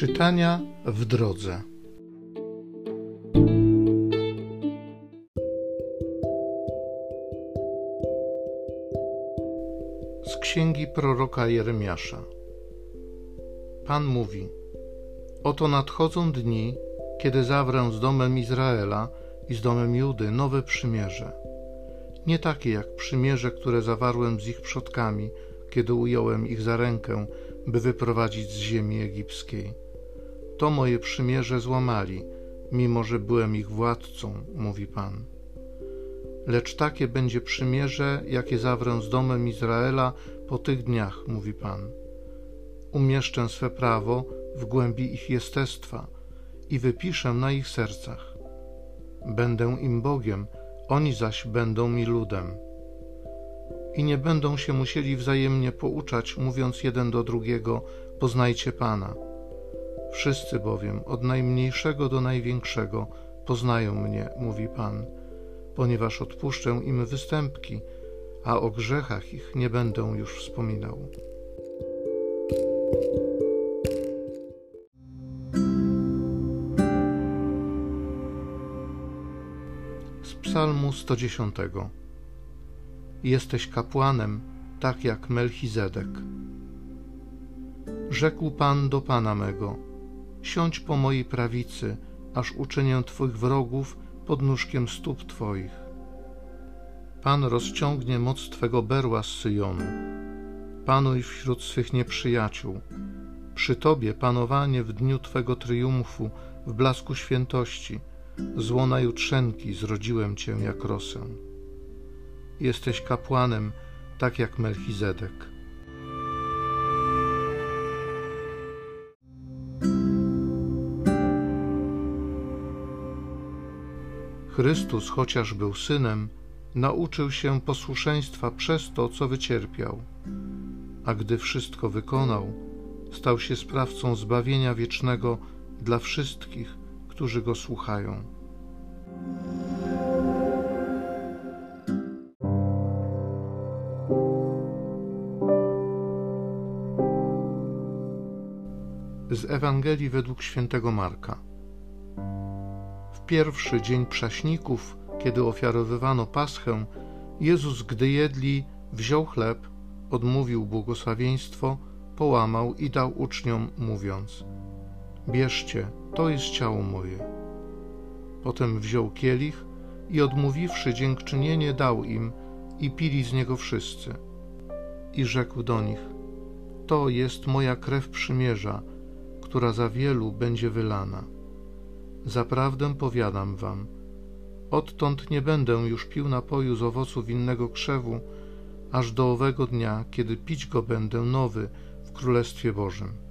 Czytania w drodze. Z księgi proroka Jeremiasza. Pan mówi: Oto nadchodzą dni, kiedy zawrę z domem Izraela i z domem Judy nowe przymierze. Nie takie jak przymierze, które zawarłem z ich przodkami, kiedy ująłem ich za rękę, by wyprowadzić z ziemi egipskiej to moje przymierze złamali, mimo że byłem ich władcą, mówi Pan. Lecz takie będzie przymierze, jakie zawrę z domem Izraela po tych dniach, mówi Pan. Umieszczę swe prawo w głębi ich jestestwa i wypiszę na ich sercach. Będę im Bogiem, oni zaś będą mi ludem. I nie będą się musieli wzajemnie pouczać, mówiąc jeden do drugiego: Poznajcie Pana Wszyscy bowiem, od najmniejszego do największego, poznają mnie, mówi Pan, ponieważ odpuszczę im występki, a o grzechach ich nie będę już wspominał. Z Psalmu 110 Jesteś kapłanem, tak jak Melchizedek. Rzekł Pan do Pana mego, siądź po mojej prawicy, aż uczynię Twoich wrogów pod nóżkiem stóp Twoich. Pan rozciągnie moc Twego berła z Syjonu. Panuj wśród swych nieprzyjaciół. Przy Tobie panowanie w dniu Twego triumfu, w blasku świętości. Z łona jutrzenki zrodziłem Cię jak rosę. Jesteś kapłanem, tak jak Melchizedek. Chrystus, chociaż był synem, nauczył się posłuszeństwa przez to, co wycierpiał, a gdy wszystko wykonał, stał się sprawcą zbawienia wiecznego dla wszystkich, którzy go słuchają. Z Ewangelii według świętego Marka pierwszy dzień prześników, kiedy ofiarowywano paschę, Jezus, gdy jedli, wziął chleb, odmówił błogosławieństwo, połamał i dał uczniom, mówiąc: Bierzcie, to jest ciało moje. Potem wziął kielich i odmówiwszy dziękczynienie, dał im i pili z niego wszyscy. I rzekł do nich: To jest moja krew przymierza, która za wielu będzie wylana. Zaprawdę powiadam wam, odtąd nie będę już pił napoju z owoców innego krzewu, aż do owego dnia, kiedy pić go będę nowy w Królestwie Bożym.